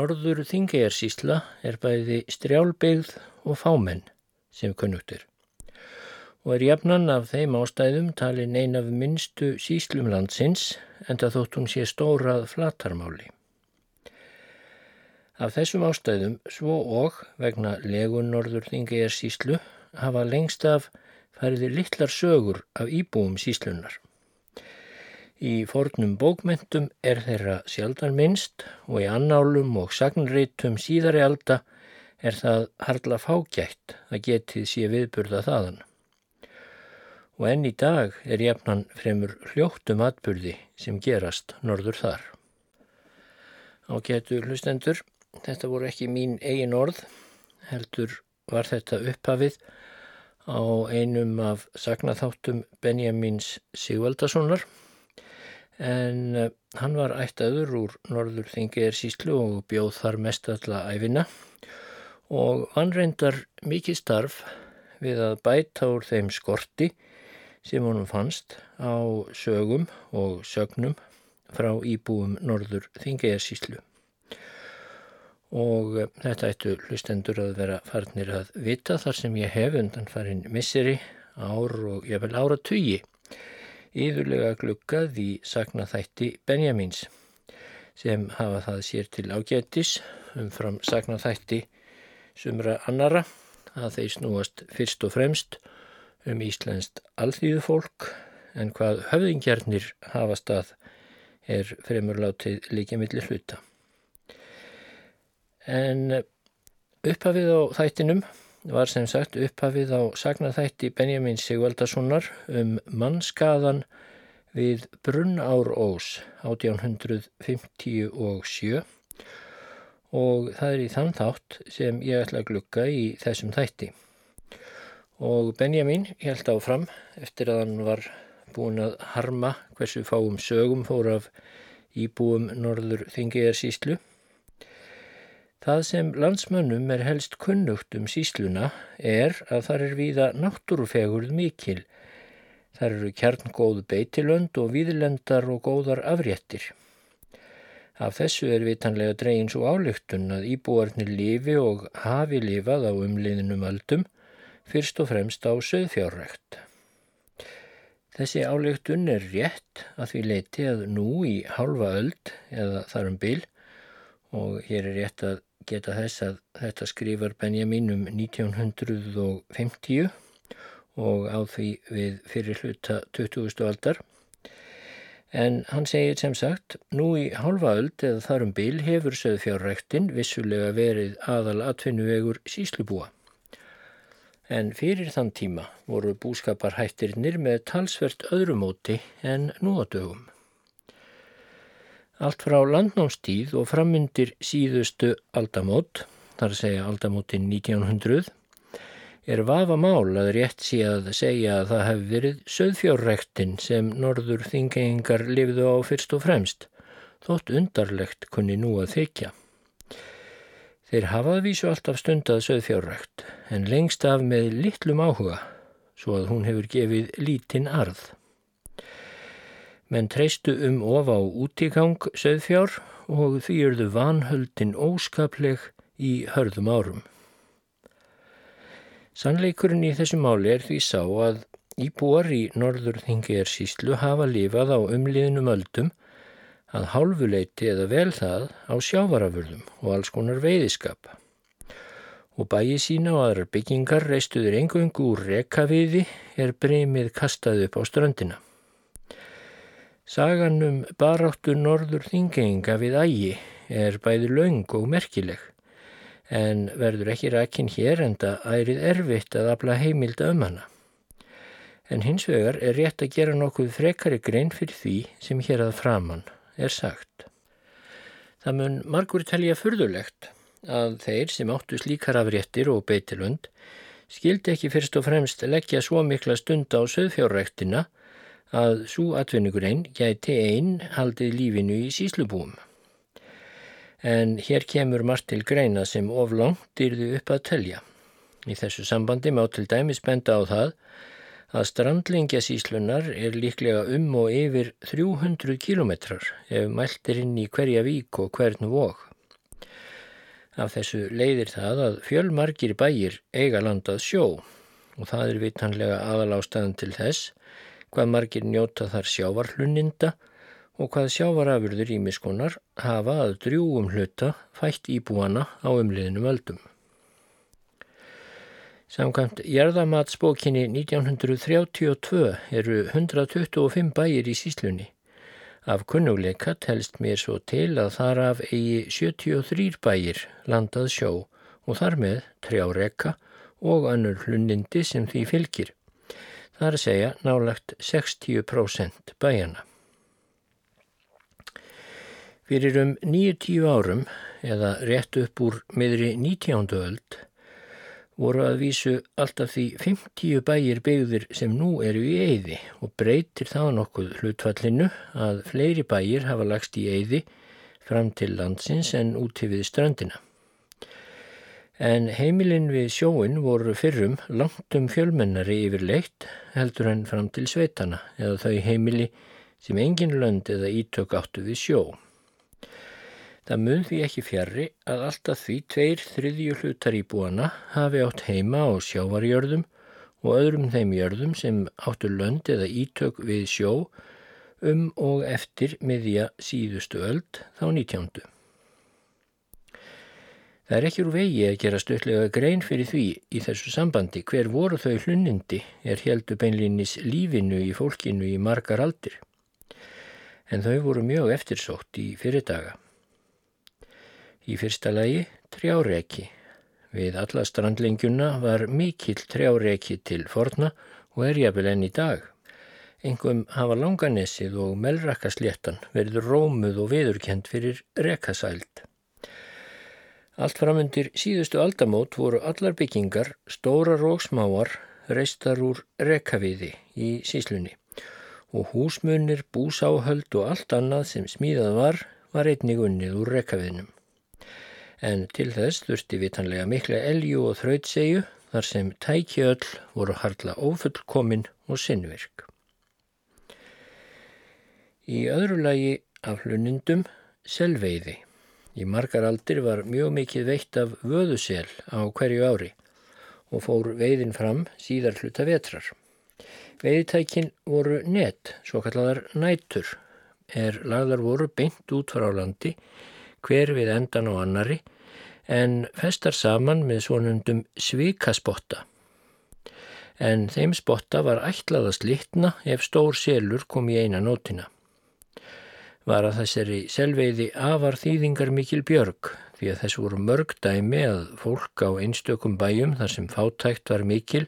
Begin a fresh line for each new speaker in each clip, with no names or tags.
Norður Þingegjarsísla er bæði strjálbyggð og fámenn sem kunnugtir og er jafnan af þeim ástæðum talin ein af minnstu síslum landsins en það þótt hún sé stórað flatarmáli. Af þessum ástæðum svo og vegna legun Norður Þingegjarsíslu hafa lengst af færiði litlar sögur af íbúum síslunar. Í fornum bókmentum er þeirra sjaldan minnst og í annálum og sagnreitum síðari alda er það harla fágætt að getið sé viðburða þaðan. Og enn í dag er jafnan fremur hljóttum atburði sem gerast norður þar. Á getu hlustendur, þetta voru ekki mín eigin orð, heldur var þetta upphafið á einum af sagnaþáttum Benjamins Sigvaldasonar en uh, hann var ættaður úr norður þingiðir síslu og bjóð þar mest alla æfina og hann reyndar mikið starf við að bæta úr þeim skorti sem honum fannst á sögum og sögnum frá íbúum norður þingiðir síslu og uh, þetta ættu hlustendur að vera farnir að vita þar sem ég hef undan farin misseri ár og ég vel ára tugi yðurlega glukkað í sagnaþætti Benjamins sem hafa það sér til ágættis umfram sagnaþætti sumra annara að þeir snúast fyrst og fremst um Íslandst alþýðu fólk en hvað höfðingjarnir hafa stað er fremurlátið líka millir hluta. En upphafið á þættinum var sem sagt upphafið á sagnarþætti Benjamin Sigvaldasonar um mannskaðan við Brunnár Ós 1857 og það er í þann þátt sem ég ætla að glukka í þessum þætti. Og Benjamin held áfram eftir að hann var búin að harma hversu fáum sögum fór af íbúum Norður Þingiðarsíslu Það sem landsmönnum er helst kunnugt um sísluna er að þar er víða náttúrufegurð mikil. Þar eru kjarngóð beitilönd og víðlendar og góðar afréttir. Af þessu er vitanlega dregin svo álygtun að íbúarnir lifi og hafi lifað á umliðinum öldum, fyrst og fremst á söðfjárrekt. Þessi álygtun er rétt að því leiti að nú í halva öld eða þarum bil og hér er rétt að geta þess að þetta skrifar Benjamin um 1950 og á því við fyrir hluta 20. aldar. En hann segir sem sagt, nú í halva öld eða þarum bil hefur söðfjárræktin vissulega verið aðal atvinnuvegur síslubúa. En fyrir þann tíma voru búskaparhættirnir með talsvert öðrumóti en nú á dögum. Allt frá landnámstíð og frammyndir síðustu aldamót, þar að segja aldamótin 1900, er vafa mál að rétt sé að segja að það hefði verið söðfjárrektin sem norður þingeingar lifðu á fyrst og fremst, þótt undarlegt kunni nú að þykja. Þeir hafaði vísu alltaf stundað söðfjárrekt, en lengst af með litlum áhuga, svo að hún hefur gefið lítinn arð menn treystu um of á útígang söðfjár og því erðu vanhöldin óskapleg í hörðum árum. Sannleikurinn í þessu máli er því sá að íbúar í norður þingiðarsíslu hafa lifað á umliðnum öldum að hálfuleiti eða vel það á sjávarafurðum og alls konar veiðiskap. Og bæi sína og aðrar byggingar reistuður engungu úr rekaviði er breymið kastað upp á ströndina. Sagan um baráttu norður þingenga við ægi er bæði laung og merkileg en verður ekki rækin hér en það ærið erfitt að afla heimilda um hana. En hins vegar er rétt að gera nokkuð frekari grein fyrir því sem hér að framann er sagt. Það mun margur telja fyrðulegt að þeir sem áttu slíkar afréttir og beitilund skildi ekki fyrst og fremst leggja svo mikla stund á söðfjárrektina að svo atvinnugrein gæti einn haldið lífinu í síslubúum. En hér kemur margt til greina sem oflangt yrðu upp að telja. Í þessu sambandi má til dæmis benda á það að strandlingja síslunar er líklega um og yfir 300 kilometrar ef mælt er inn í hverja vík og hvern vók. Af þessu leiðir það að fjölmargir bæir eiga landað sjó og það er vitanlega aðalástaðan til þess hvað margir njóta þar sjávarhlunninda og hvað sjávarafurður ímiskonar hafa að drjúum hluta fætt íbúana á umliðnum öldum. Samkvæmt Jærðamatsbókinni 1932 eru 125 bæir í síslunni Af kunnuleika telst mér svo til að þar af eigi 73 bæir landað sjó og þar með trjáreika og önnur hlunindi sem því fylgir. Að segja nálagt 60% bæjana. Fyrir um 90 árum eða rétt upp úr miðri 19. öld voru að vísu alltaf því 50 bæir byggðir sem nú eru í eyði og breytir það nokkuð hlutfallinu að fleiri bæir hafa lagst í eyði fram til landsins en úti við strandina. En heimilin við sjóin voru fyrrum langt um fjölmennari yfirleitt heldur en fram til sveitana eða þau heimili sem engin lönd eða ítök áttu við sjó. Það mun því ekki fjari að alltaf því tveir þriðju hlutar í búana hafi átt heima á sjávarjörðum og öðrum þeim jörðum sem áttu lönd eða ítök við sjó um og eftir miðja síðustu öld þá nítjándu. Það er ekki úr vegi að gera stöðlega grein fyrir því í þessu sambandi hver voru þau hlunnindi er heldu beinlýnis lífinu í fólkinu í margar aldir. En þau voru mjög eftirsótt í fyrirdaga. Í fyrsta lagi trjáreki. Við alla strandlengjuna var mikill trjáreki til forna og er jafnvel enn í dag. Engum hafa langanessið og melrakkasléttan verður rómuð og viðurkend fyrir rekasæld. Allt framundir síðustu aldamót voru allar byggingar, stórar og smáar, reistar úr rekaviði í síslunni og húsmunir, búsáhöld og allt annað sem smíðað var, var einnig unnið úr rekaviðnum en til þess þurfti vitanlega mikla elju og þrautsegju þar sem tækjöld voru harla ofullkomin og sinnvirk. Í öðru lagi af hlunindum selveiði. Í margar aldir var mjög mikið veitt af vöðusel á hverju ári og fór veiðin fram síðar hluta vetrar. Veiðitækin voru net, svo kalladar nætur, er lagðar voru beint út frá landi hver við endan á annari en festar saman með svonundum svikaspotta. En þeim spotta var ætlað að slitna ef stór selur kom í eina nótina. Var að þessari selveiði afar þýðingar mikil björg því að þess voru mörg dæmi að fólk á einstökum bæjum þar sem fátækt var mikil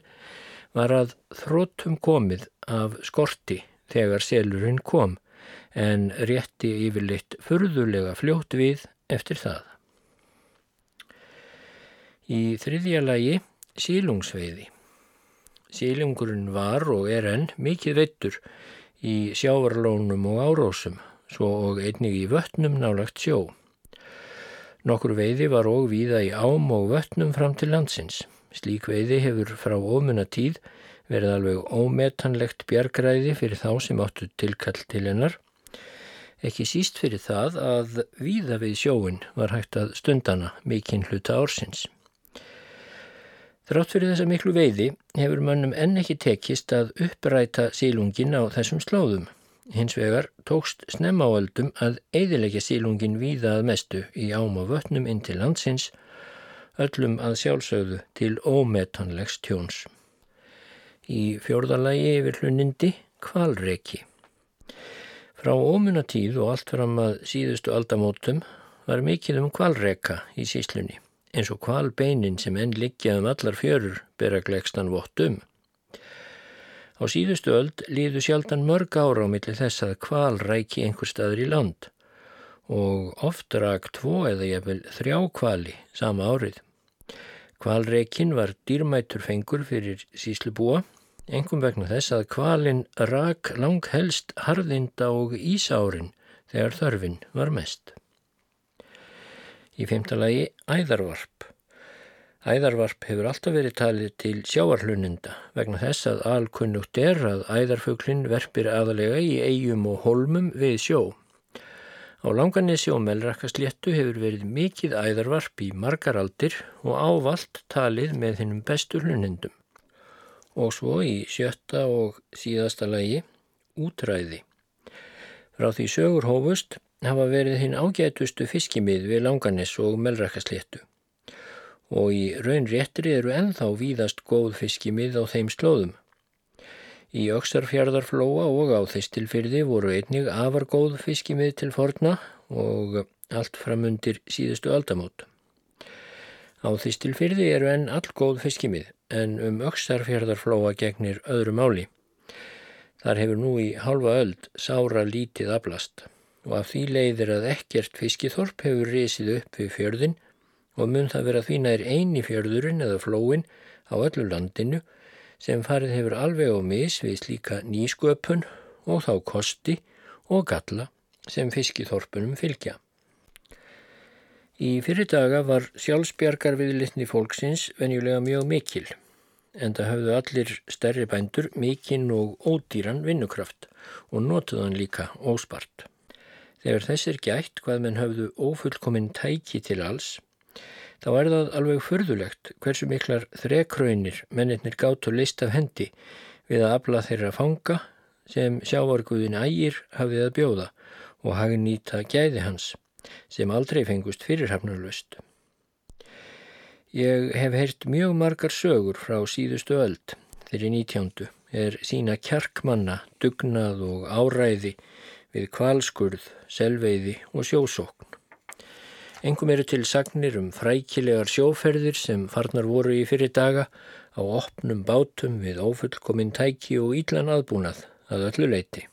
var að þróttum komið af skorti þegar selurinn kom en rétti yfirleitt furðulega fljótt við eftir það. Í þriðja lagi sílungsveiði. Sílungurinn var og er enn mikið veittur í sjávarlónum og árósum, svo og einnig í vötnum nálagt sjó. Nokkur veiði var og víða í ám og vötnum fram til landsins. Slík veiði hefur frá ofuna tíð verið alveg ómetanlegt bjargræði fyrir þá sem áttu tilkall til hennar Ekki síst fyrir það að víða við sjóin var hægt að stundana mikinn hluta ársins. Þrátt fyrir þessa miklu veiði hefur mönnum enn ekki tekist að uppræta sílungin á þessum slóðum. Hins vegar tókst snemmáöldum að eidilegja sílungin víða að mestu í ám og vötnum inn til landsins, öllum að sjálfsögðu til ómetanlegs tjóns. Í fjórðalagi yfir hlunindi kvalreki. Frá ómunatíð og allt fram að síðustu aldamótum var mikið um kvalreka í síslunni, eins og kvalbeinin sem enn liggja um allar fjörur bera glegstan vott um. Á síðustu öld líðu sjaldan mörg ára á milli þess að kval ræki einhver staður í land og oft rak tvo eða jafnvel þrjá kvali sama árið. Kvalreikin var dýrmætur fengur fyrir síslubúa engum vegna þess að kvalin rak lang helst harðinda og ísárin þegar þörfin var mest. Í femtalagi æðarvarp. Æðarvarp hefur alltaf verið talið til sjáarhlununda vegna þess að alkunnugt er að æðarfuglin verpir aðalega í eigum og holmum við sjó. Á langanissi og melrakkasléttu hefur verið mikið æðarvarp í margar aldir og ávalt talið með hinnum bestu hlunindum. Og svo í sjötta og síðasta lagi útræði. Frá því sögur hófust hafa verið hinn ágætustu fiskimið við langaniss og melrakkasléttu. Og í raun réttri eru enþá víðast góð fiskimið á þeim slóðum. Í Öksarfjörðarflóa og á Þistilfyrði voru einnig afar góð fiskimið til forna og allt framundir síðustu aldamót. Á Þistilfyrði eru enn all góð fiskimið en um Öksarfjörðarflóa gegnir öðru máli. Þar hefur nú í halva öld sára lítið ablast og af því leiðir að ekkert fiskithorp hefur risið upp við fjörðin og mun það vera því nær eini fjörðurinn eða flóin á öllu landinu sem farið hefur alveg á mis við slíka nýsköpun og þá kosti og galla sem fiskiþorpunum fylgja. Í fyrir daga var sjálfsbjargar viðlitni fólksins venjulega mjög mikil en það hafðu allir stærri bændur mikinn og ódýran vinnukraft og notuðan líka óspart. Þegar þessir gætt hvað menn hafðu ófullkominn tæki til alls þá er það alveg furðulegt hversu miklar þrekraunir mennirnir gátt og list af hendi við að afla þeirra fanga sem sjávarguðin ægir hafið að bjóða og hafið nýta gæði hans sem aldrei fengust fyrirhafnarlust. Ég hef heyrt mjög margar sögur frá síðustu öld þeirri nítjándu er sína kjarkmanna, dugnað og áræði við kvalskurð, selveiði og sjósókn. Engum eru til sagnir um frækilegar sjóferðir sem farnar voru í fyrir daga á opnum bátum við ófullkominn tæki og ílan aðbúnað að öllu leiti.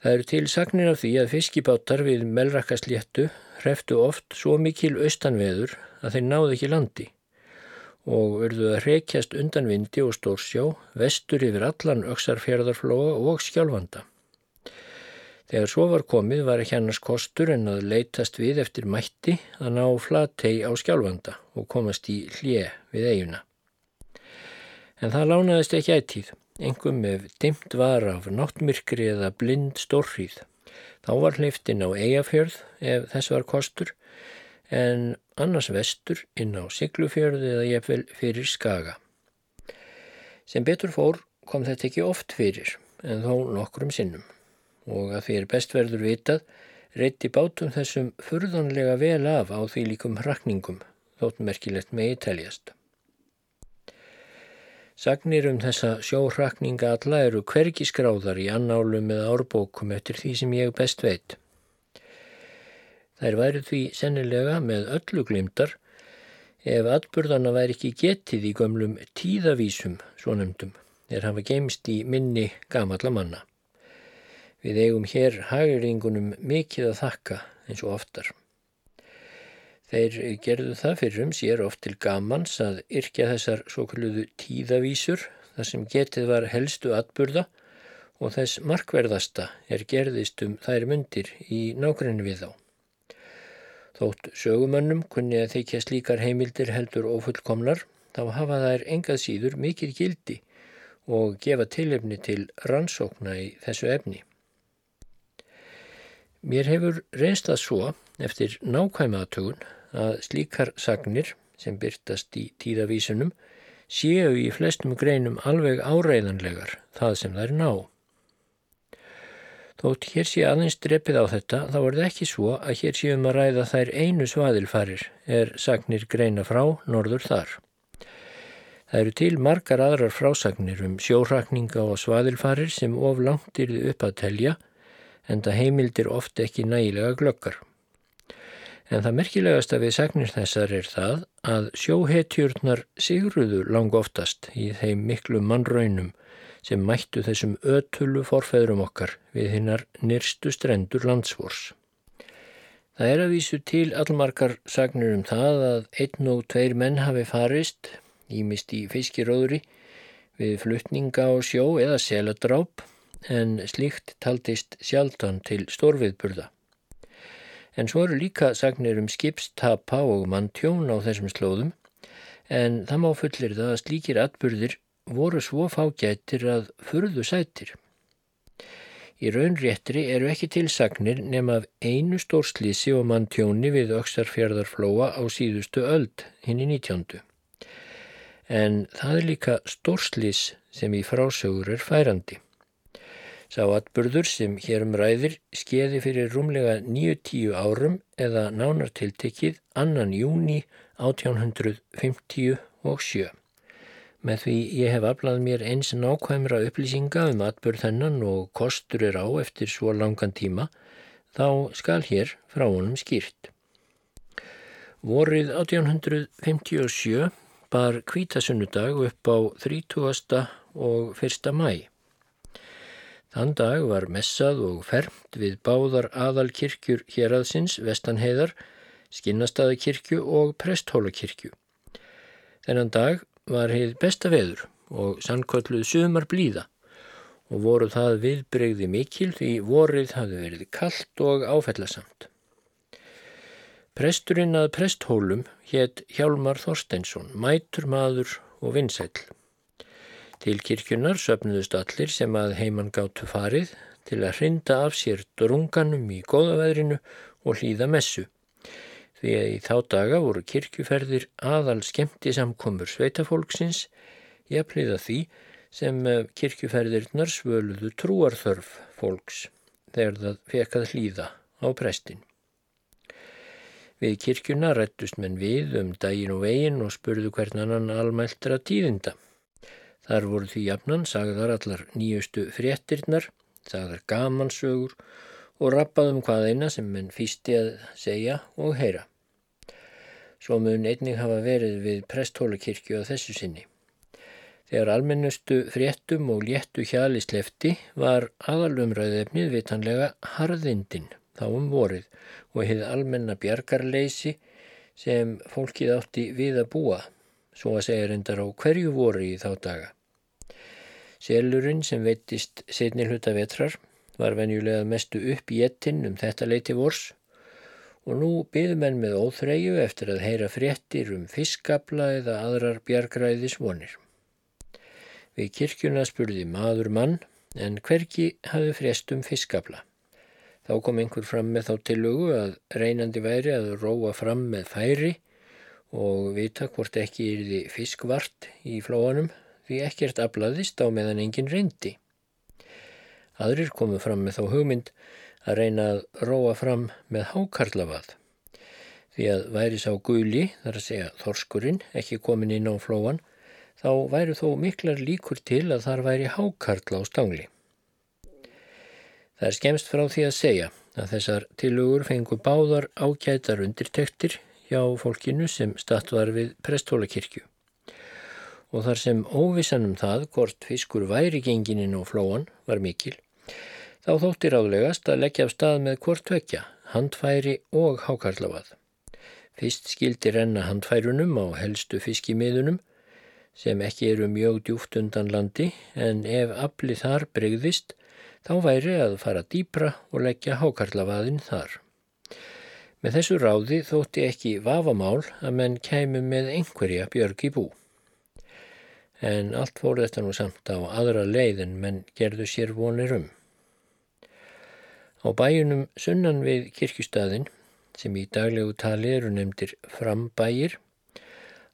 Það eru til sagnir af því að fiskibátar við melrakkasléttu hreftu oft svo mikil austanveður að þeir náðu ekki landi og verðu að hrekjast undan vindi og stórsjá vestur yfir allan öksarfjörðarflóa og skjálfanda. Þegar svo var komið var ekki annars kostur en að leytast við eftir mætti að ná flatei á skjálfanda og komast í hlje við eiguna. En það lánaðist ekki ættíð, engum ef dimt var af náttmyrkri eða blind stórrýð. Þá var hliftin á eigafjörð ef þess var kostur en annars vestur inn á siglufjörð eða jefnvel fyrir skaga. Sem betur fór kom þetta ekki oft fyrir en þó nokkrum sinnum og að er bestverður vitað reytti bátum þessum furðanlega vel af á því líkum hrakningum þótt merkilegt megi teljast. Sagnir um þessa sjóhrakninga alla eru hvergi skráðar í annálum eða árbókum eftir því sem ég best veit. Þær væri því sennilega með öllu glimtar ef atburðana væri ekki getið í gömlum tíðavísum, svo nefndum, er hafa geimst í minni gamalla manna. Við eigum hér hageringunum mikið að þakka eins og oftar. Þeir gerðu það fyrir um sér oft til gamans að yrkja þessar svo kalluðu tíðavísur þar sem getið var helstu atburða og þess markverðasta er gerðist um þær myndir í nákvæmni við þá. Þótt sögumönnum kunni að þeikja slíkar heimildir heldur ofullkomnar þá hafa þær engað síður mikið gildi og gefa tilefni til rannsókna í þessu efni. Mér hefur reynst það svo eftir nákvæma aðtögun að slíkar sagnir sem byrtast í tíðavísunum séu í flestum greinum alveg áreiðanlegar það sem þær ná. Þótt hér sé aðeins drepið á þetta þá er það ekki svo að hér séum að ræða þær einu svaðilfarir er sagnir greina frá norður þar. Það eru til margar aðrar frásagnir um sjórakninga og svaðilfarir sem of langt yrði upp að telja en það heimildir oft ekki nægilega glöggar. En það merkilegast að við segnir þessar er það að sjóhetjurnar sigruðu lang oftast í þeim miklu mannraunum sem mættu þessum ötulu forfæðrum okkar við hinnar nyrstu strendur landsvors. Það er að vísu til allmarkar sagnir um það að einn og tveir menn hafi farist, ímist í fiskiróðri, við flutninga á sjó eða seladráp en slíkt taldist sjaldan til stórviðburða. En svo eru líka sagnir um skipstapa og manntjón á þessum slóðum en það má fullir það að slíkir atburðir voru svo fágættir að furðu sættir. Í raunréttri eru ekki tilsagnir nema af einu stórslísi og manntjóni við öksarfjörðarflóa á síðustu öld, hinn í nítjándu. En það er líka stórslís sem í frásögur er færandi. Sá atburður sem hérum ræðir skeiði fyrir rúmlega 9-10 árum eða nánartiltekið annan júni 1857. Með því ég hef aflað mér eins nákvæmra upplýsinga um atbyrð þennan og kostur er á eftir svo langan tíma, þá skal hér frá honum skýrt. Vorið 1857 bar kvítasunnudag upp á 30. og 1. mæ. Þann dag var messað og fermt við báðar aðalkirkjur hér aðsins, Vestanheiðar, Skinnastæðakirkju og Presthólakirkju. Þennan dag var heið besta veður og sannkvölluð sumar blíða og voru það viðbreyði mikil því vorið hafði verið kallt og áfællasamt. Presturinn að presthólum hétt Hjálmar Þorsteinsson, mætur maður og vinsæl. Til kirkjunar söpnuðust allir sem að heimann gáttu farið til að hrinda af sér drunganum í góðaveðrinu og hlýða messu því að í þá daga voru kirkjuferðir aðal skemmti samkomur sveitafólksins jafnliða því sem eh, kirkjuferðirnar svöluðu trúarþörf fólks þegar það fekað hlýða á prestin. Við kirkjuna rættust menn við um daginn og veginn og spurðu hvern annan almæltra tíðinda. Þar voru því jafnan sagðar allar nýjustu fréttirnar, sagðar gamansögur og rappaðum hvað eina sem menn fýsti að segja og heyra. Svo mun einning hafa verið við presthólakirkju á þessu sinni. Þegar almennustu fréttum og léttu hjali slefti var aðalumræðefnið vitanlega harðindin þá um vorið og hefði almenna bjargarleysi sem fólkið átti við að búa, svo að segja reyndar á hverju voru í þá daga. Selurinn sem veitist setni hluta vetrar var venjulega mestu upp í ettin um þetta leiti vors og nú byðu menn með óþreyju eftir að heyra fréttir um fiskabla eða aðrar bjargræðis vonir. Við kirkjuna spurði maður mann en hverki hafi frést um fiskabla. Þá kom einhver fram með þá tilögu að reynandi væri að róa fram með færi og vita hvort ekki er því fiskvart í flóanum því ekkert aflaðist á meðan engin reyndi. Aðrir komu fram með þá hugmynd að reyna að róa fram með hákarlavad. Því að væri sá guli, þar að segja þorskurinn, ekki komin inn á flóan, þá væri þó miklar líkur til að þar væri hákarl á stangli. Það er skemst frá því að segja að þessar tilugur fengu báðar ágætar undirtektir hjá fólkinu sem statt var við presthólakirkju. Og þar sem óvissanum það hvort fiskur væri gengininn á flóan var mikil, Þá þóttir álegast að leggja af stað með hvort vekja, handfæri og hákarlavad. Fyrst skildi renna handfærunum á helstu fiskimiðunum sem ekki eru mjög djúft undan landi en ef afli þar bregðist þá væri að fara dýpra og leggja hákarlavaðin þar. Með þessu ráði þótti ekki vafamál að menn kæmu með einhverja björg í bú. En allt fór þetta nú samt á aðra leið en menn gerðu sér vonir um. Á bæjunum sunnan við kirkjustæðin, sem í daglegu tali eru nefndir frambæjir,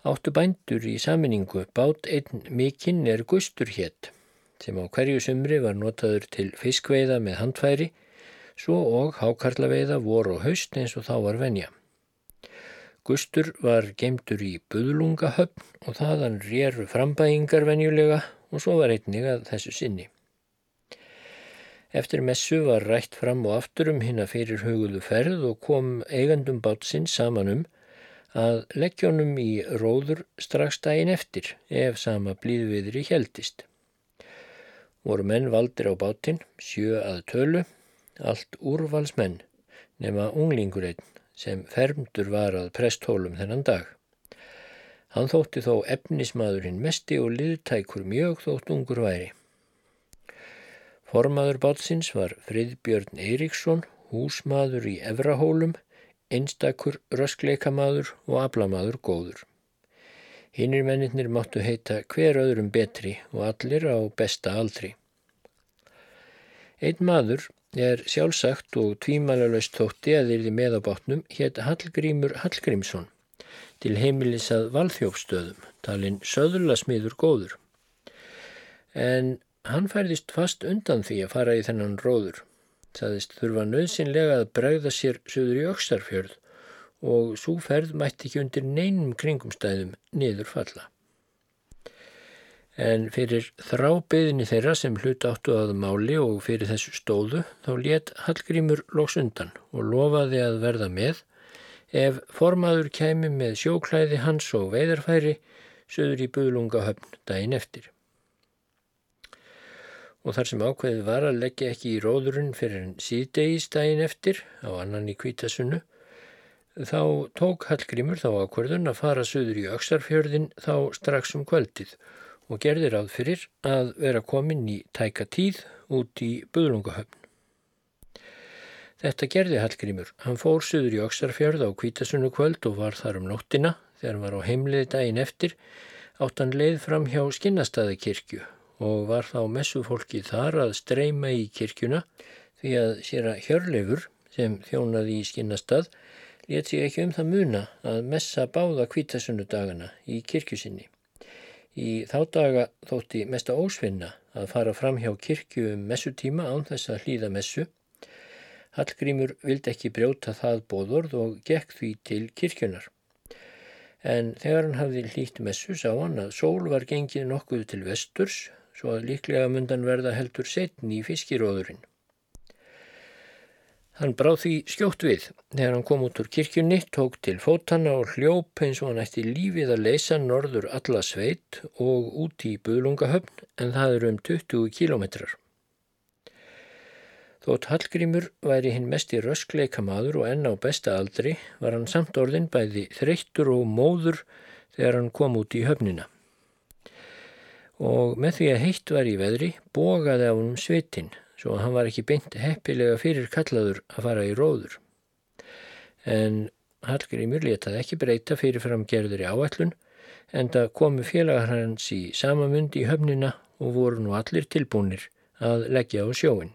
áttu bændur í saminningu bát einn mikinn er gustur hétt, sem á hverju sumri var notaður til fiskveiða með handfæri, svo og hákarlaveiða voru og haust eins og þá var venja. Gustur var geimtur í buðlungahöfn og þaðan réru frambæjingar venjulega og svo var einnig að þessu sinni. Eftir messu var rætt fram og aftur um hinn að fyrir hugulu ferð og kom eigandum bátsinn saman um að leggjónum í róður strax daginn eftir ef sama blíðviðri heldist. Voru menn valdir á bátinn, sjö að tölu, allt úrvalsmenn nema unglingur einn sem fermdur var að presthólum þennan dag. Hann þótti þó efnismadurinn mesti og liðtækur mjög þótt ungur væri. Formaður bátsins var Friðbjörn Eiríksson, húsmaður í Evrahólum, einstakur röskleikamaður og ablamaður góður. Hinnir mennir máttu heita hver öðrum betri og allir á besta aldri. Einn maður er sjálfsagt og tvímælulegst þótti að þeirri með á bátnum hétt Hallgrímur Hallgrímsson til heimilis að valþjófstöðum, talinn söðurla smiður góður. En hann færðist fast undan því að fara í þennan róður. Þaðist þurfa nöðsynlega að bregða sér söður í aukstarfjörð og svo ferð mætti ekki undir neinum kringumstæðum niður falla. En fyrir þrábeðinni þeirra sem hlut áttu að máli og fyrir þessu stóðu þá let Hallgrímur loks undan og lofaði að verða með ef formaður kæmi með sjóklæði hans og veidarfæri söður í buðlungahöfn daginn eftir. Og þar sem ákveðið var að leggja ekki í róðurinn fyrir en síðdegis daginn eftir á annan í kvítasunnu Þá tók Hallgrímur þá ákverðun að fara söður í Öksarfjörðin þá strax um kvöldið og gerði ráð fyrir að vera komin í tæka tíð út í Buðlungahöfn. Þetta gerði Hallgrímur. Hann fór söður í Öksarfjörð á kvítasunnu kvöld og var þar um nóttina þegar hann var á heimliði daginn eftir átt hann leið fram hjá Skinnastæðakirkju og var þá messufólki þar að streyma í kirkjuna því að sér að Hjörleifur sem þjónaði í Skinnastæð let sig ekki um það muna að messa báða kvítasunudagana í kirkjusinni. Í þá daga þótti mesta ósvinna að fara fram hjá kirkju um messutíma án þess að hlýða messu. Hallgrímur vildi ekki brjóta það bóðorð og gekk því til kirkjunar. En þegar hann hafði hlýtt messu sá hann að sól var gengið nokkuð til vesturs svo að líklega mundan verða heldur setni í fiskiróðurinn. Hann bráð því skjótt við. Þegar hann kom út úr kirkjunni, tók til fótana og hljóp eins og hann ætti lífið að leysa norður alla sveit og út í Buðlungahöfn en það eru um 20 kílometrar. Þótt Hallgrímur væri hinn mest í röskleika maður og enn á besta aldri var hann samt orðin bæði þreyttur og móður þegar hann kom út í höfnina. Og með því að heitt var í veðri bógaði á hann svitinn svo hann var ekki beint heppilega fyrir kallaður að fara í róður. En Hallgrímur letaði ekki breyta fyrir framgerður í áallun en það komu félagar hans í samamund í höfnina og voru nú allir tilbúinir að leggja á sjóin.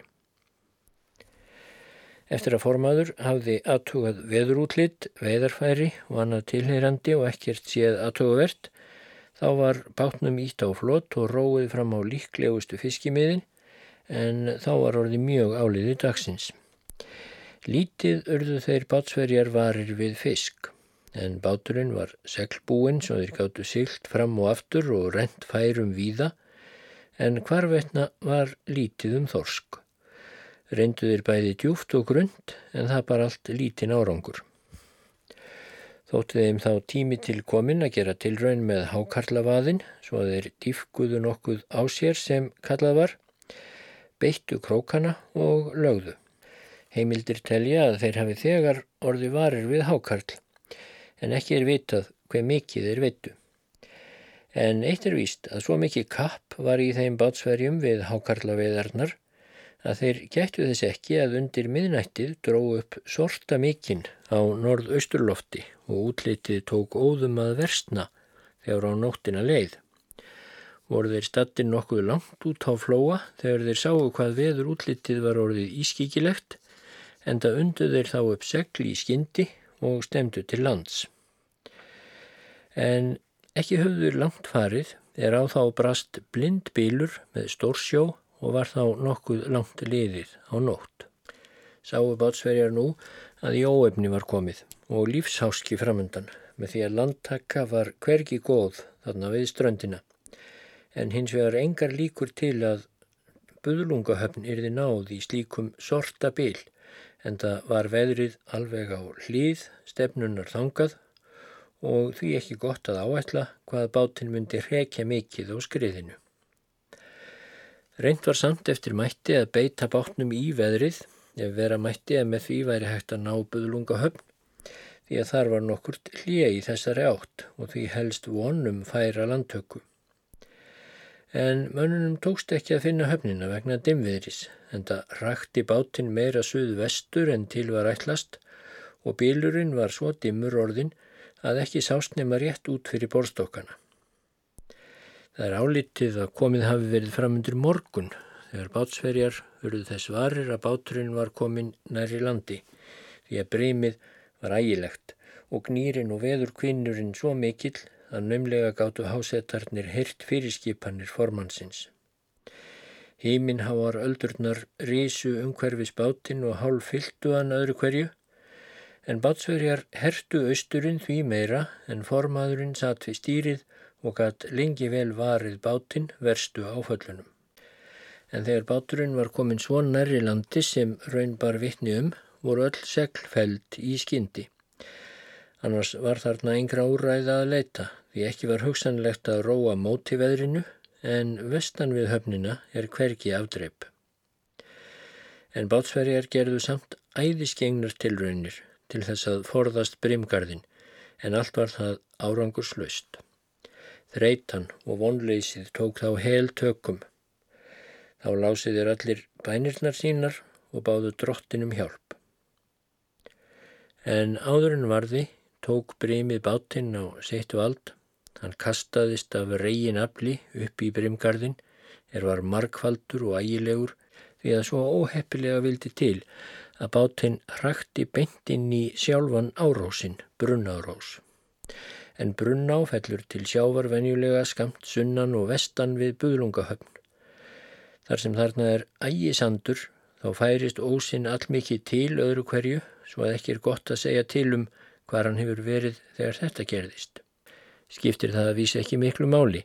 Eftir að formaður hafði aðtugað veðurútlitt, veðarfæri og annað tilheyrandi og ekkert séð aðtugavert, þá var bátnum ítt á flott og róið fram á líklegustu fiskimiðin en þá var orðið mjög áliði dagsins. Lítið urðu þeir bátsverjar varir við fisk, en báturinn var seglbúinn svo þeir gáttu silt fram og aftur og rent færum víða, en hvarvetna var lítið um þorsk. Reynduðir bæði djúft og grund, en það bara allt lítin árangur. Þóttu þeim þá tími til komin að gera tilraun með hákarlavaðin, svo þeir dýfkuðu nokkuð á sér sem kallað var, beittu krókana og lögðu. Heimildir telja að þeir hafi þegar orði varir við hákarl, en ekki er vitað hver mikið þeir vittu. En eitt er víst að svo mikið kapp var í þeim bátsverjum við hákarlaveðarnar að þeir gættu þess ekki að undir miðnættið dró upp sorta mikinn á norðausturlofti og útlitið tók óðum að versna þegar á nóttina leið voru þeir stattir nokkuð langt út á flóa þegar þeir sáu hvað veður útlitið var orðið ískikilegt en það undu þeir þá upp segl í skyndi og stemdu til lands. En ekki höfður langt farið er á þá brast blind bílur með stórsjó og var þá nokkuð langt liðið á nótt. Sáu bátsverjar nú að í óefni var komið og lífsháski framöndan með því að landtakka var hvergi góð þarna við ströndina en hins vegar engar líkur til að buðlungahöfn yrði náð í slíkum sorta bil en það var veðrið alveg á hlýð stefnunar þangað og því ekki gott að áætla hvað bátinn myndi hrekja mikið á skriðinu. Reynd var samt eftir mætti að beita bátnum í veðrið ef vera mætti að með því væri hægt að ná buðlungahöfn því að þar var nokkurt hlýja í þessari átt og því helst vonum færa landtöku en mönnunum tókst ekki að finna höfnina vegna dimviðris en það rakti bátinn meira suð vestur en til var ætlast og bílurinn var svo dimmur orðin að ekki sást nema rétt út fyrir borstokkana. Það er álitið að komið hafi verið fram undir morgun þegar bátsverjar urðu þess varir að báturinn var komin næri landi því að breymið var ægilegt og gnýrin og veður kvinnurinn svo mikill að nömlega gáttu hásetarnir hirt fyrirskipanir formannsins. Híminn háar öldurnar rísu umhverfis bátinn og hálf fylltu hann öðru hverju, en bátsverjar hertu austurinn því meira en formaðurinn satt við stýrið og gatt lengi vel varið bátinn verstu áföllunum. En þegar báturinn var komin svo nærri landi sem raun bar vittni um, voru öll seglfæld í skyndi. Annars var þarna yngra úræða að leita, því ekki var hugsanlegt að róa móti veðrinu en vestan við höfnina er hverki afdreip. En bátsverjar gerðu samt æðiskengnar tilraunir til þess að forðast brimgarðin en allt var það árangurslaust. Þreitan og vonleysið tók þá hel tökum. Þá lásiðir allir bænirnar sínar og báðu drottinum hjálp. En áðurinn varði tók brimið bátinn á seitt vald Hann kastaðist af reygin afli upp í brimgarðin er var markfaldur og ægilegur því að svo óheppilega vildi til að bátinn hrakti beint inn í sjálfan árósin, brunnárós. En brunná fellur til sjávar venjulega skamt sunnan og vestan við buðlungahöfn. Þar sem þarna er ægisandur þá færist ósinn allmikið til öðru hverju svo að ekki er gott að segja til um hvað hann hefur verið þegar þetta gerðist skiptir það að vísa ekki miklu máli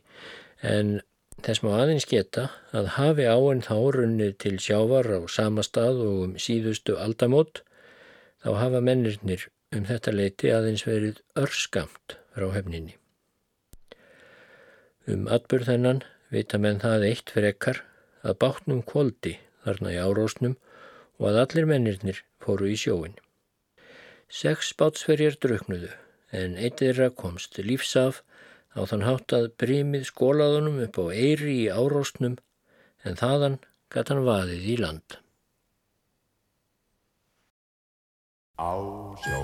en þess má aðeins geta að hafi áinn þá runnið til sjávar á sama stað og um síðustu aldamót þá hafa mennirnir um þetta leiti aðeins verið örskamt frá hefninni. Um atbyrð þennan vita menn það eitt fyrir ekkar að bátnum kvóldi þarna í árósnum og að allir mennirnir fóru í sjóin. Seks bátsferjar drauknuðu en eitt þeirra komst lífsaf á þann hátt að brímið skólaðunum upp á eiri í áróstnum en þaðan gæt hann vaðið í land. Á sjó.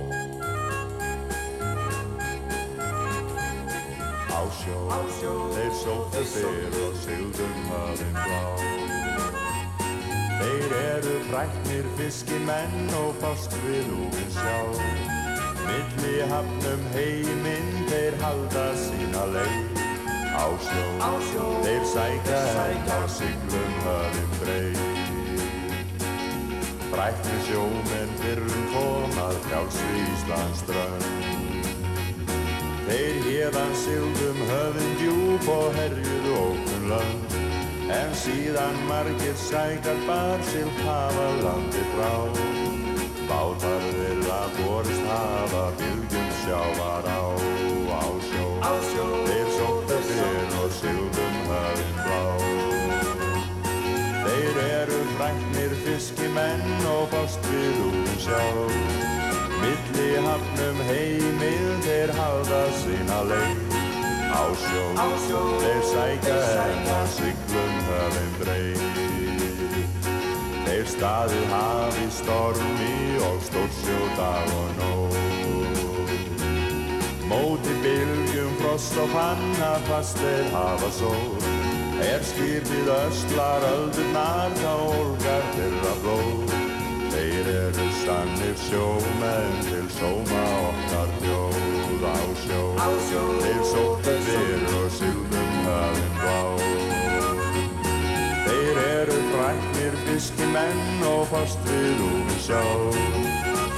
Á sjó, á sjó. Þeir sóttu fyrr og sildum hafinn blá Þeir eru fræknir fiskimenn og fást við úr sjá Milli hafnum heiminn þeir halda sína leið. Á sjó, á sjó. þeir sækja henn á syklum höfum breið. Frækni sjóminn fyrrum komað hjálpsvi Íslands drönd Þeir hérðan sildum höfum djúb og herjuðu ókun lönd En síðan margir sækar bar sild hafa landi frá Bátar þeirra borist hafa bylgjum sjávar á, á sjó. Á sjó. Þeir sóttu fyrr og sildum höfinn blá. Þeir eru fræknir fiskimenn og fást við úr sjá. Milli hafnum heimil þeir halda sína leið. Á sjó. Á sjó. Þeir sækja enn að syklum höfinn breið. Þeir staðið hafi stormi og stórsjó dag og nóg. Móti bylgjum, frost og panna, fast þeir hafa sól. Er skýrfið östlar, öldurnar, þá olgar þeirra blóð. Þeir eru sannir sjómenn til sóma okkar bjóð á sjó. Þeir sóttu fyrr og sildum hafinn blá. Fræknir fiskimenn og fast við úr sjá.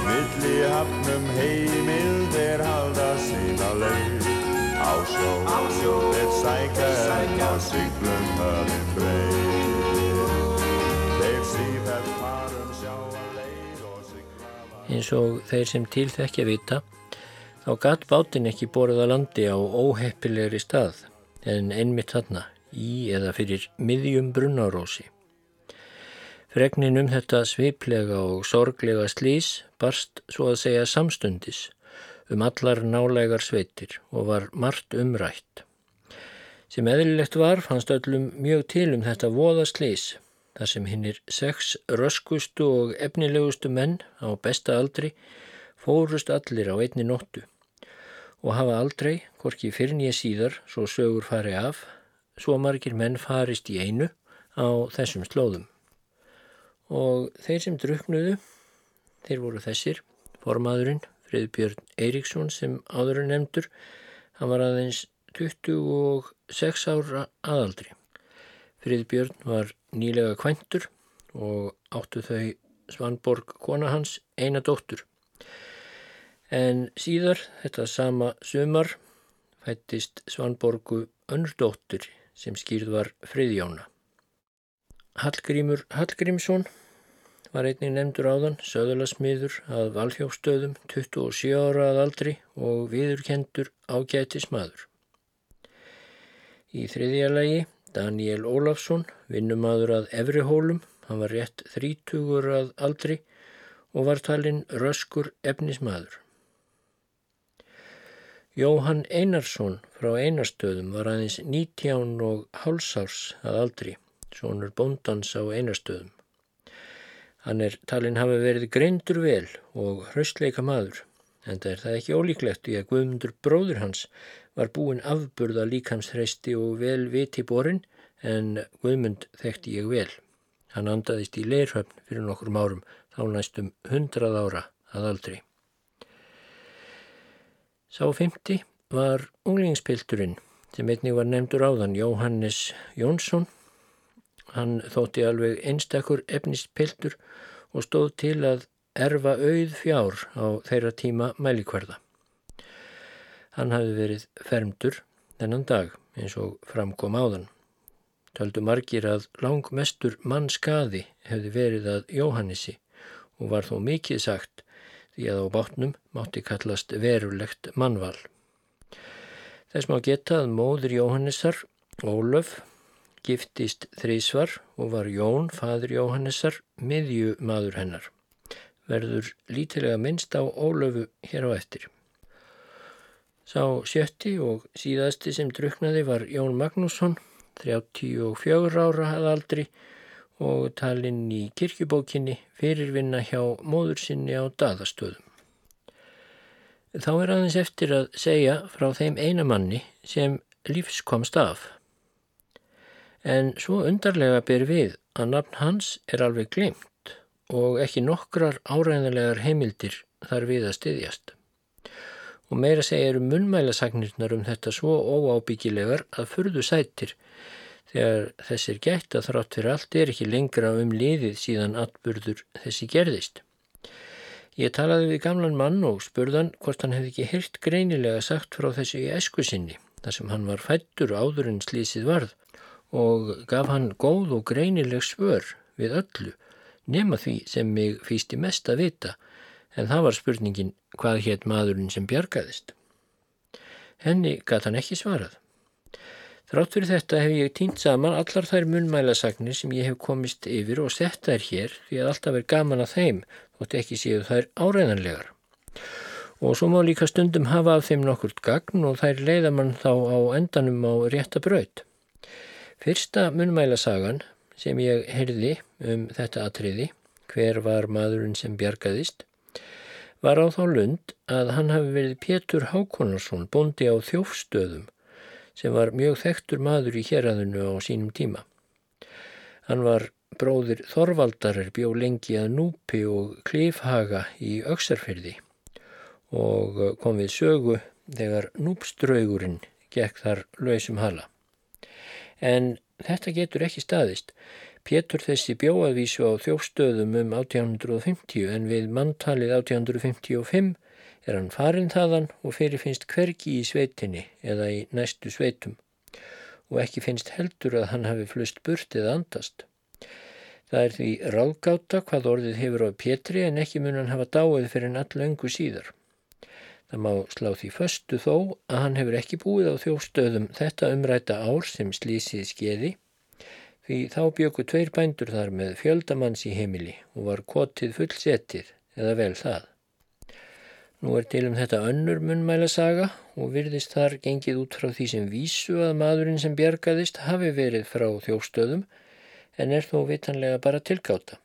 Milli hafnum heimil þeir halda sína leið. Á sjó, á sjó þeir sækja enn á syklum höfum breið. Þeir sífæll farum sjá að leið og sykla var. Eins og þeir sem til þekkja vita, þá gatt bátinn ekki borða landi á óheppilegri stað en einmitt þarna í eða fyrir miðjum brunnarósi. Fregnin um þetta sviplega og sorglega slís barst svo að segja samstundis um allar nálegar sveitir og var margt umrætt. Sem eðlilegt var fannst öllum mjög til um þetta voða slís þar sem hinnir sex röskustu og efnilegustu menn á besta aldri fórust allir á einni nóttu og hafa aldrei, hvorki fyrir nýja síðar, svo sögur fari af, svo margir menn farist í einu á þessum slóðum. Og þeir sem druknuðu, þeir voru þessir, formaðurinn, Friðbjörn Eiríksson sem áður er nefndur, hann var aðeins 26 ára aðaldri. Friðbjörn var nýlega kvæntur og áttu þau Svanborg kona hans eina dóttur. En síðar, þetta sama sumar, fættist Svanborgu önnur dóttur sem skýrð var Friðjóna. Hallgrímur Hallgrímsson var einnig nefndur áðan, söðulasmiður að valhjófstöðum, 27 ára að aldri og viðurkendur ágætis maður. Í þriðja lagi Daniel Ólafsson, vinnumadur að Efrihólum, hann var rétt þrítugur að aldri og var talinn röskur efnismadur. Jóhann Einarsson frá Einarstöðum var aðeins 19 og hálsárs að aldri, svonur bóndans á Einarstöðum. Hann er talinn hafa verið greindur vel og hraustleika maður, en það er það ekki ólíklegt í að Guðmundur bróður hans var búin afburða líkamshresti og vel viti borin, en Guðmund þekkti ég vel. Hann andaðist í leirhöfn fyrir nokkur árum, þá næstum hundrað ára að aldrei. Sá fymti var unglingspilturinn sem einnig var nefndur áðan Jóhannes Jónsson Hann þótti alveg einstakur efnispiltur og stóð til að erfa auð fjár á þeirra tíma mælikvarða. Hann hafi verið fermdur þennan dag eins og framkom áðan. Töldu margir að langmestur mann skaði hefði verið að Jóhannessi og var þó mikið sagt því að á bátnum mátti kallast verulegt mannval. Þess má geta að móður Jóhannessar, Ólöf, giftist þrísvar og var Jón, fadur Jóhannessar, miðju maður hennar. Verður lítilega minnst á Ólöfu hér á eftir. Sá sjötti og síðasti sem druknaði var Jón Magnússon, 34 ára að aldri og talinn í kirkjubókinni fyrirvinna hjá móður sinni á daðastöðum. Þá er aðeins eftir að segja frá þeim einamanni sem lífskomst af. En svo undarlega ber við að nafn hans er alveg glimt og ekki nokkrar áræðanlegar heimildir þar við að styðjast. Og meira segja eru munmælasagnirnar um þetta svo óábyggilegar að furðu sættir þegar þessir gætt að þrátt fyrir allt er ekki lengra um liðið síðan atburður þessi gerðist. Ég talaði við gamlan mann og spurðan hvort hann hefði ekki hirt greinilega sagt frá þessu í esku sinni þar sem hann var fættur áður en slísið varð og gaf hann góð og greinileg svör við öllu nema því sem mig fýsti mest að vita en það var spurningin hvað hétt maðurinn sem bjargaðist. Henni gæt hann ekki svarað. Þrátt fyrir þetta hef ég týnt saman allar þær munmælasagnir sem ég hef komist yfir og sett þær hér því að alltaf er gaman að þeim þótt ekki séu þær áræðanlegar. Og svo má líka stundum hafa af þeim nokkurt gagn og þær leiða mann þá á endanum á rétta braut. Fyrsta munmælasagan sem ég heyrði um þetta atriði, hver var maðurinn sem bjargaðist, var á þá lund að hann hafi verið Pétur Hákonarsson, bondi á þjófstöðum, sem var mjög þekktur maður í hérraðinu á sínum tíma. Hann var bróðir Þorvaldarir bjó lengi að Núpi og Klifhaga í Öksarferði og kom við sögu þegar Núpströgurinn gekk þar lausum hala en þetta getur ekki staðist. Pétur þessi bjóaðvísu á þjófstöðum um 1850 en við manntalið 1855 er hann farin þaðan og fyrir finnst hvergi í sveitinni eða í næstu sveitum og ekki finnst heldur að hann hafi flust burt eða andast. Það er því ráðgáta hvað orðið hefur á Pétri en ekki mun hann hafa dáið fyrir en allöngu síðar. Það má slá því föstu þó að hann hefur ekki búið á þjófstöðum þetta umræta ár sem slísið skeiði því þá bjöku tveir bændur þar með fjöldamanns í heimili og var kotið fullsetið eða vel það. Nú er til um þetta önnur munmæla saga og virðist þar gengið út frá því sem vísu að maðurinn sem bjargaðist hafi verið frá þjófstöðum en er þó vitanlega bara tilgáta.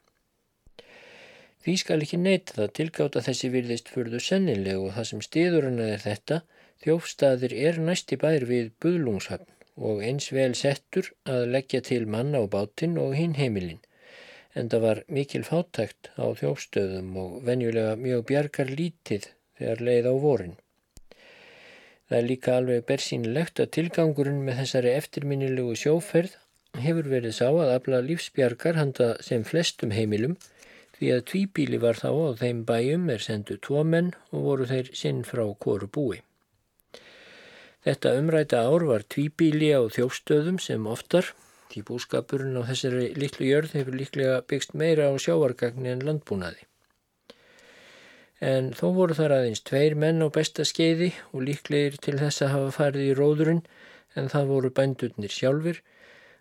Því skal ekki neyta það tilgáta þessi virðist fyrðu sennileg og það sem stiður hana er þetta, þjófstaðir er næsti bær við Buðlungshöfn og eins vel settur að leggja til manna á bátinn og hinn heimilinn, en það var mikil fátækt á þjófstöðum og venjulega mjög bjargar lítið þegar leið á vorin. Það er líka alveg bersýnilegt að tilgangurinn með þessari eftirminnilegu sjóferð hefur verið sá að afla lífsbjargar handa sem flestum heimilum því að tvíbíli var þá á þeim bæjum er sendu tvo menn og voru þeir sinn frá kóru búi. Þetta umræta ár var tvíbíli á þjófstöðum sem oftar, því búskapurinn á þessari litlu jörð hefur líklega byggst meira á sjávargagni en landbúnaði. En þó voru þar aðeins tveir menn á besta skeiði og líklegir til þess að hafa farið í róðurinn en það voru bændurnir sjálfur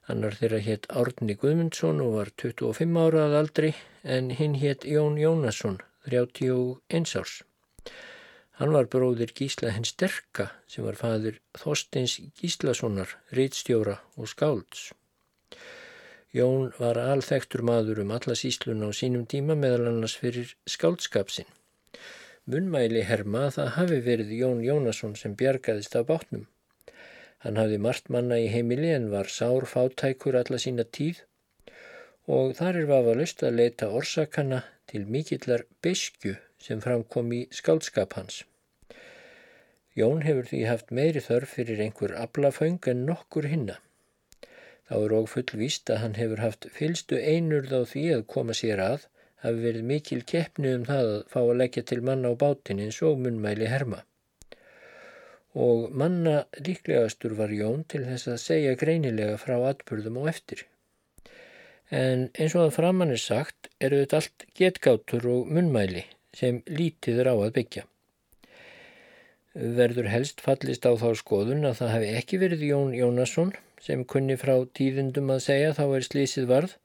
Annar þeirra hétt Árni Guðmundsson og var 25 ára að aldri en hinn hétt Jón Jónasson, 31 árs. Hann var bróðir Gísla henn Sterka sem var fadur Þorsteins Gíslasonar, rítstjóra og skálds. Jón var alþektur maður um alla síslun á sínum tíma meðal annars fyrir skáldskapsin. Munmæli herma að það hafi verið Jón Jónasson sem bjargaðist af bátnum. Hann hafði margt manna í heimili en var sár fátækur alla sína tíð og þar er vafalust að leita orsakana til mikillar besku sem framkom í skaldskap hans. Jón hefur því haft meiri þörf fyrir einhver ablaföng en nokkur hinna. Þá er og fullvíst að hann hefur haft fylstu einurð á því að koma sér að, hafi verið mikil keppni um það að fá að leggja til manna á bátin eins og munmæli herma og manna líklegastur var Jón til þess að segja greinilega frá atbyrðum og eftir. En eins og að framann er sagt eru þetta allt getgátur og munmæli sem lítið er á að byggja. Verður helst fallist á þá skoðun að það hefði ekki verið Jón Jónasson sem kunni frá tíðundum að segja þá er slísið varð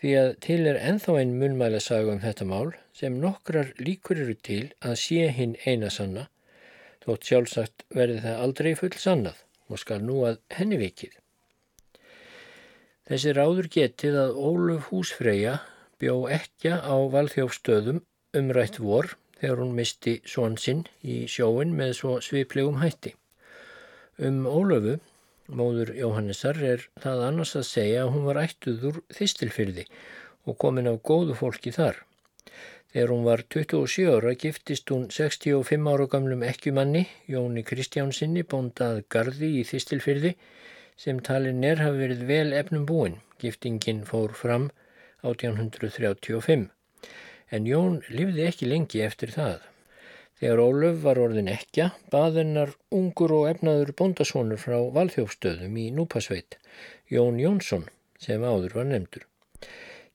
því að til er enþá einn munmæla saga um þetta mál sem nokkrar líkur eru til að sé hinn einasanna þótt sjálfsagt verði það aldrei full sannað og skal nú að henni vikið. Þessi ráður getið að Óluf Húsfreyja bjó ekki á valþjófstöðum umrætt vor þegar hún misti svonsinn í sjóin með svo sviplegum hætti. Um Ólöfu, móður Jóhannesar, er það annars að segja að hún var ættuður þistilfyrði og komin af góðu fólki þar. Þegar hún var 27 ára giftist hún 65 ára gamlum ekkjumanni, Jóni Kristjánsinni, bóndað Garði í Þistilfyrði, sem talin er hafi verið vel efnum búin. Giftingin fór fram 1835. En Jón livði ekki lengi eftir það. Þegar Ólöf var orðin ekja, baðinnar ungur og efnaður bóndasónur frá Valþjófstöðum í Núpasveit, Jón Jónsson, sem áður var nefndur.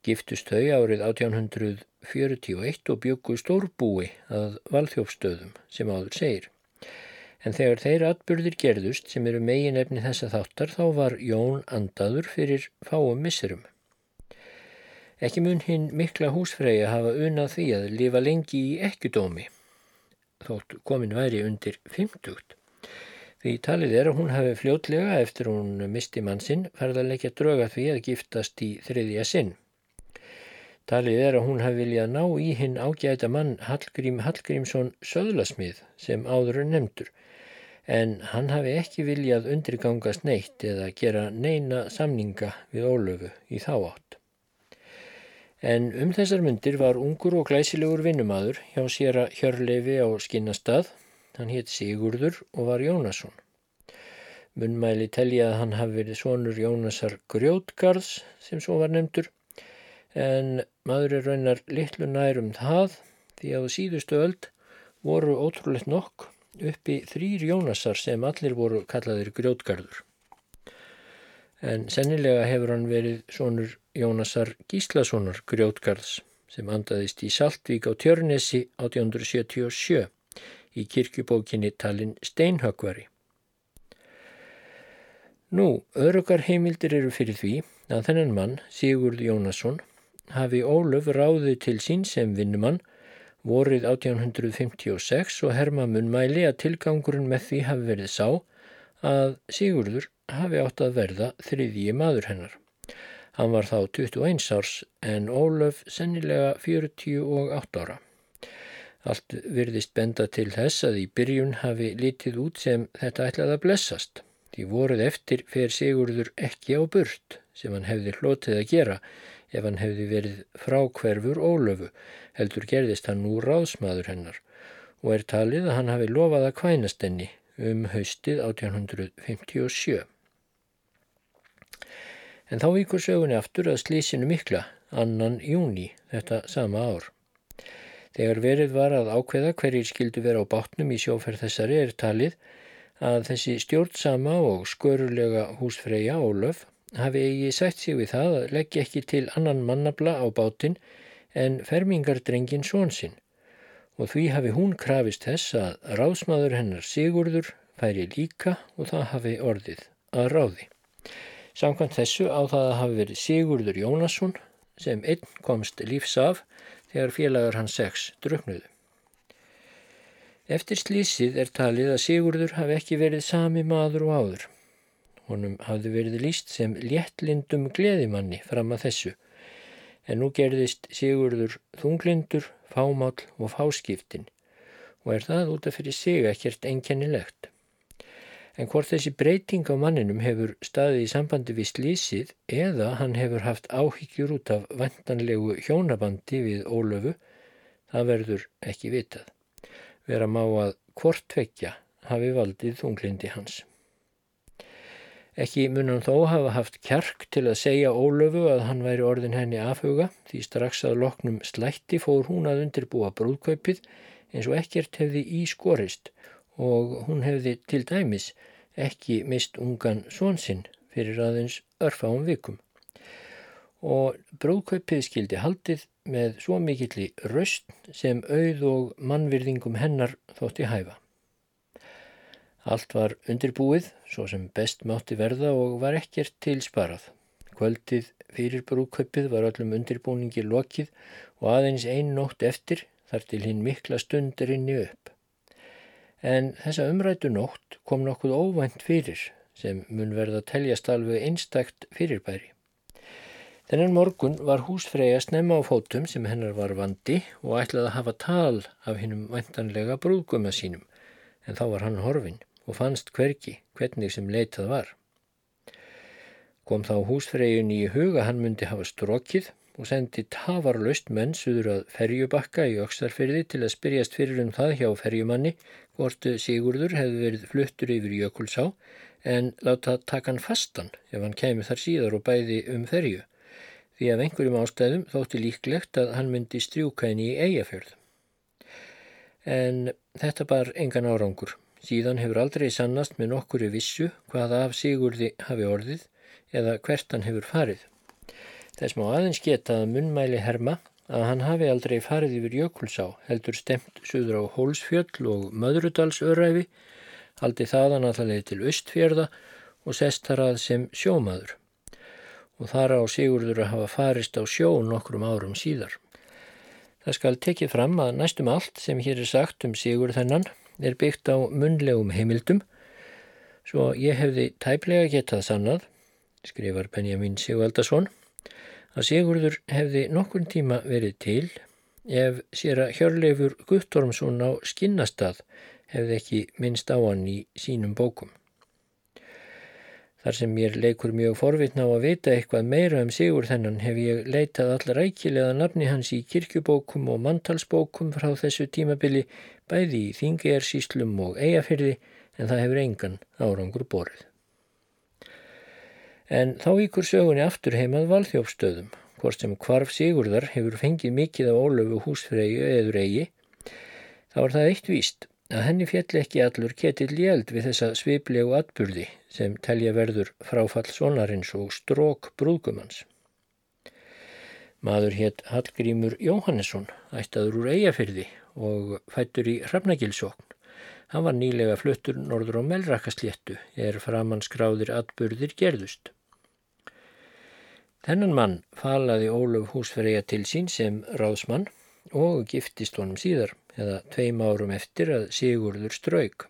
Giftust þau árið 1800 41 og byggu stórbúi að valþjófstöðum sem áður segir. En þegar þeir atbyrðir gerðust sem eru megin efni þessa þáttar þá var Jón andaður fyrir fáum misserum. Ekki mun hinn mikla húsfreyja hafa unað því að lifa lengi í ekkudómi, þótt komin væri undir 50. Því talið er að hún hafi fljótlega eftir hún misti mann sinn farðarleikja dröga því að giftast í þriðja sinn. Talið er að hún hafi viljað ná í hinn ágæta mann Hallgrím Hallgrímsson söðlasmið sem áður er nefndur en hann hafi ekki viljað undirgangast neitt eða gera neina samninga við Ólöfu í þá átt. En um þessar myndir var ungur og glæsilegur vinnumadur hjá sér að hjörleifi á skinnastað, hann hétt Sigurður og var Jónasson. Munmæli telja að hann hafi verið sonur Jónasar Grjótgarðs sem svo var nefndur en maður er raunar litlu nærum það því að síðustu öld voru ótrúlegt nokk uppi þrýr Jónasar sem allir voru kallaðir grjótgarður. En sennilega hefur hann verið sonur Jónasar Gíslasonar grjótgarðs sem andaðist í Saltvík á Tjörnesi 1877 í kirkjubókinni talin Steinhögvari. Nú, örugar heimildir eru fyrir því að þennan mann, Sigurd Jónasson, hafi Ólöf ráði til sín sem vinnumann vorið 1856 og Herma munmæli að tilgangurinn með því hafi verið sá að Sigurður hafi átt að verða þriðji maður hennar. Hann var þá 21 árs en Ólöf sennilega 48 ára. Allt virðist benda til þess að í byrjun hafi litið út sem þetta ætlaði að blessast. Því voruð eftir fer Sigurður ekki á burt sem hann hefði hlotið að gera ef hann hefði verið frákverfur ólöfu, heldur gerðist hann nú ráðsmaður hennar og er talið að hann hafi lofað að kvænast henni um haustið 1857. En þá vikur sögunni aftur að slísinu mikla, annan júni þetta sama ár. Þegar verið var að ákveða hverjir skildu vera á bátnum í sjóferð þessari er talið að þessi stjórnsama og skörulega húsfreyja Ólöf hafi eigi sætt sig við það að leggja ekki til annan mannabla á bátinn en fermingardrengin svonsinn og því hafi hún krafist þess að ráðsmaður hennar Sigurður færi líka og það hafi orðið að ráði. Samkvæmt þessu á það að hafi verið Sigurður Jónasson sem einn komst lífs af þegar félagar hans sex druknuðu. Eftir slísið er talið að Sigurður hafi ekki verið sami maður og áður. Honum hafði verið líst sem léttlindum gleðimanni fram að þessu en nú gerðist Sigurður þunglindur, fámál og fáskiptin og er það út af fyrir sig ekkert enkennilegt. En hvort þessi breyting á manninum hefur staðið í sambandi við slísið eða hann hefur haft áhyggjur út af vantanlegu hjónabandi við Ólöfu, það verður ekki vitað. Vera má að hvort tvekja hafi valdið þunglindi hans. Ekki munan þó hafa haft kjark til að segja Ólöfu að hann væri orðin henni afhuga því strax að loknum slætti fór hún að undirbúa brúðkaupið eins og ekkert hefði í skorist og hún hefði til dæmis ekki mist ungan svonsinn fyrir aðeins örfáum vikum. Og brúðkaupið skildi haldið með svo mikilli röst sem auð og mannvirðingum hennar þótti hæfa. Allt var undirbúið, svo sem best mátti verða og var ekkert til sparað. Kvöldið fyrir brúköpið var öllum undirbúningi lokið og aðeins einn nótt eftir þar til hinn mikla stund rinni upp. En þessa umrætu nótt kom nokkuð óvænt fyrir sem mun verða að teljast alveg einstakt fyrirbæri. Þennan morgun var húsfreyja snemma á fótum sem hennar var vandi og ætlaði að hafa tal af hinnum vantanlega brúðguma sínum en þá var hann horfinn og fannst hverki hvernig sem leitað var. Kom þá húsfreyjun í huga hann myndi hafa strokið og sendi tafarlaust menn suður að ferjubakka í Öksarferði til að spyrjast fyrir um það hjá ferjumanni hvort Sigurður hefði verið fluttur yfir Jökulsá en láta taka hann fastan ef hann kemi þar síðar og bæði um ferju því af einhverjum ástæðum þótti líklegt að hann myndi strjúka henni í eigafjörð. En þetta bar engan árangur. Síðan hefur aldrei sannast með nokkuri vissu hvaða af Sigurði hafi orðið eða hvert hann hefur farið. Þess má aðeins geta að munnmæli herma að hann hafi aldrei farið yfir Jökulsá, heldur stemt suður á Hólsfjöll og Möðrudalsöræfi, haldi þaðan að það leiði til Östfjörða og sest þar að sem sjómaður. Og þar á Sigurður að hafa farist á sjó nokkrum árum síðar. Það skal tekið fram að næstum allt sem hér er sagt um Sigurð þennan er byggt á munlegum heimildum svo ég hefði tæplega getað sannað, skrifar Benjamin Sigvaldason, að Sigurður hefði nokkur tíma verið til ef sér að Hjörleifur Guttormsson á skinnastað hefði ekki minnst á hann í sínum bókum. Þar sem mér leikur mjög forvitna á að vita eitthvað meira um Sigur þennan hef ég leitað allar rækilega nafni hans í kirkjubókum og mantalsbókum frá þessu tímabili bæði í Þingjarsíslum og Eyjafyrði en það hefur engan árangur borið. En þá ykkur sögunni aftur heimað valþjófstöðum, hvort sem kvarf Sigurðar hefur fengið mikið af ólöfu húsfreyju eður eigi, þá er það eitt víst að henni fjall ekki allur ketill í eld við þessa sviplegu atburði sem telja verður fráfall sonarins og strók brúðgumans. Maður hétt Hallgrímur Jóhannesson, ættaður úr Eyjafyrði og fættur í Hrafnagilsókn. Hann var nýlega fluttur norður á Melrakasléttu er framanskráðir atburðir gerðust. Þennan mann falaði Óluf húsferðja til sín sem ráðsmann og giftist honum síðar eða tveim árum eftir að Sigurður strauk.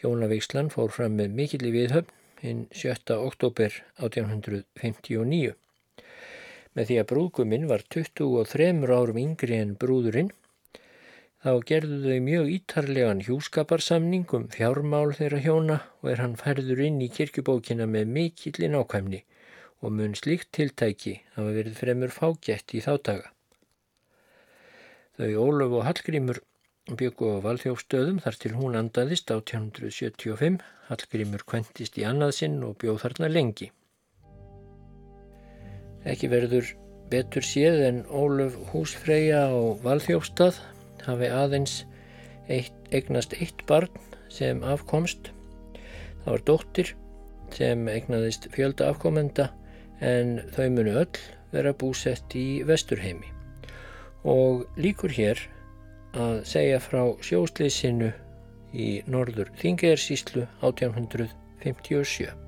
Hjónavíkslan fór fram með mikill í viðhöfn hinn 7. oktober 1859. Með því að brúðguminn var 23 árum yngri en brúðurinn Þá gerðu þau mjög ítarlegan hjúskaparsamning um fjármál þeirra hjóna og er hann færður inn í kirkjubókina með mikillin ákvæmni og mun slíkt tiltæki hafa verið fremur fágætt í þáttaga. Þau Ólaf og Hallgrímur byggu á valþjófstöðum þar til hún andaðist á 1875. Hallgrímur kventist í annað sinn og bjóð þarna lengi. Ekki verður betur séð en Ólaf húsfreyja á valþjófstað hafi aðeins eitt, eignast eitt barn sem afkomst. Það var dóttir sem eignaðist fjölda afkomenda en þau munu öll vera búsett í vesturheimi. Og líkur hér að segja frá sjósleysinu í norður Þingersíslu 1857.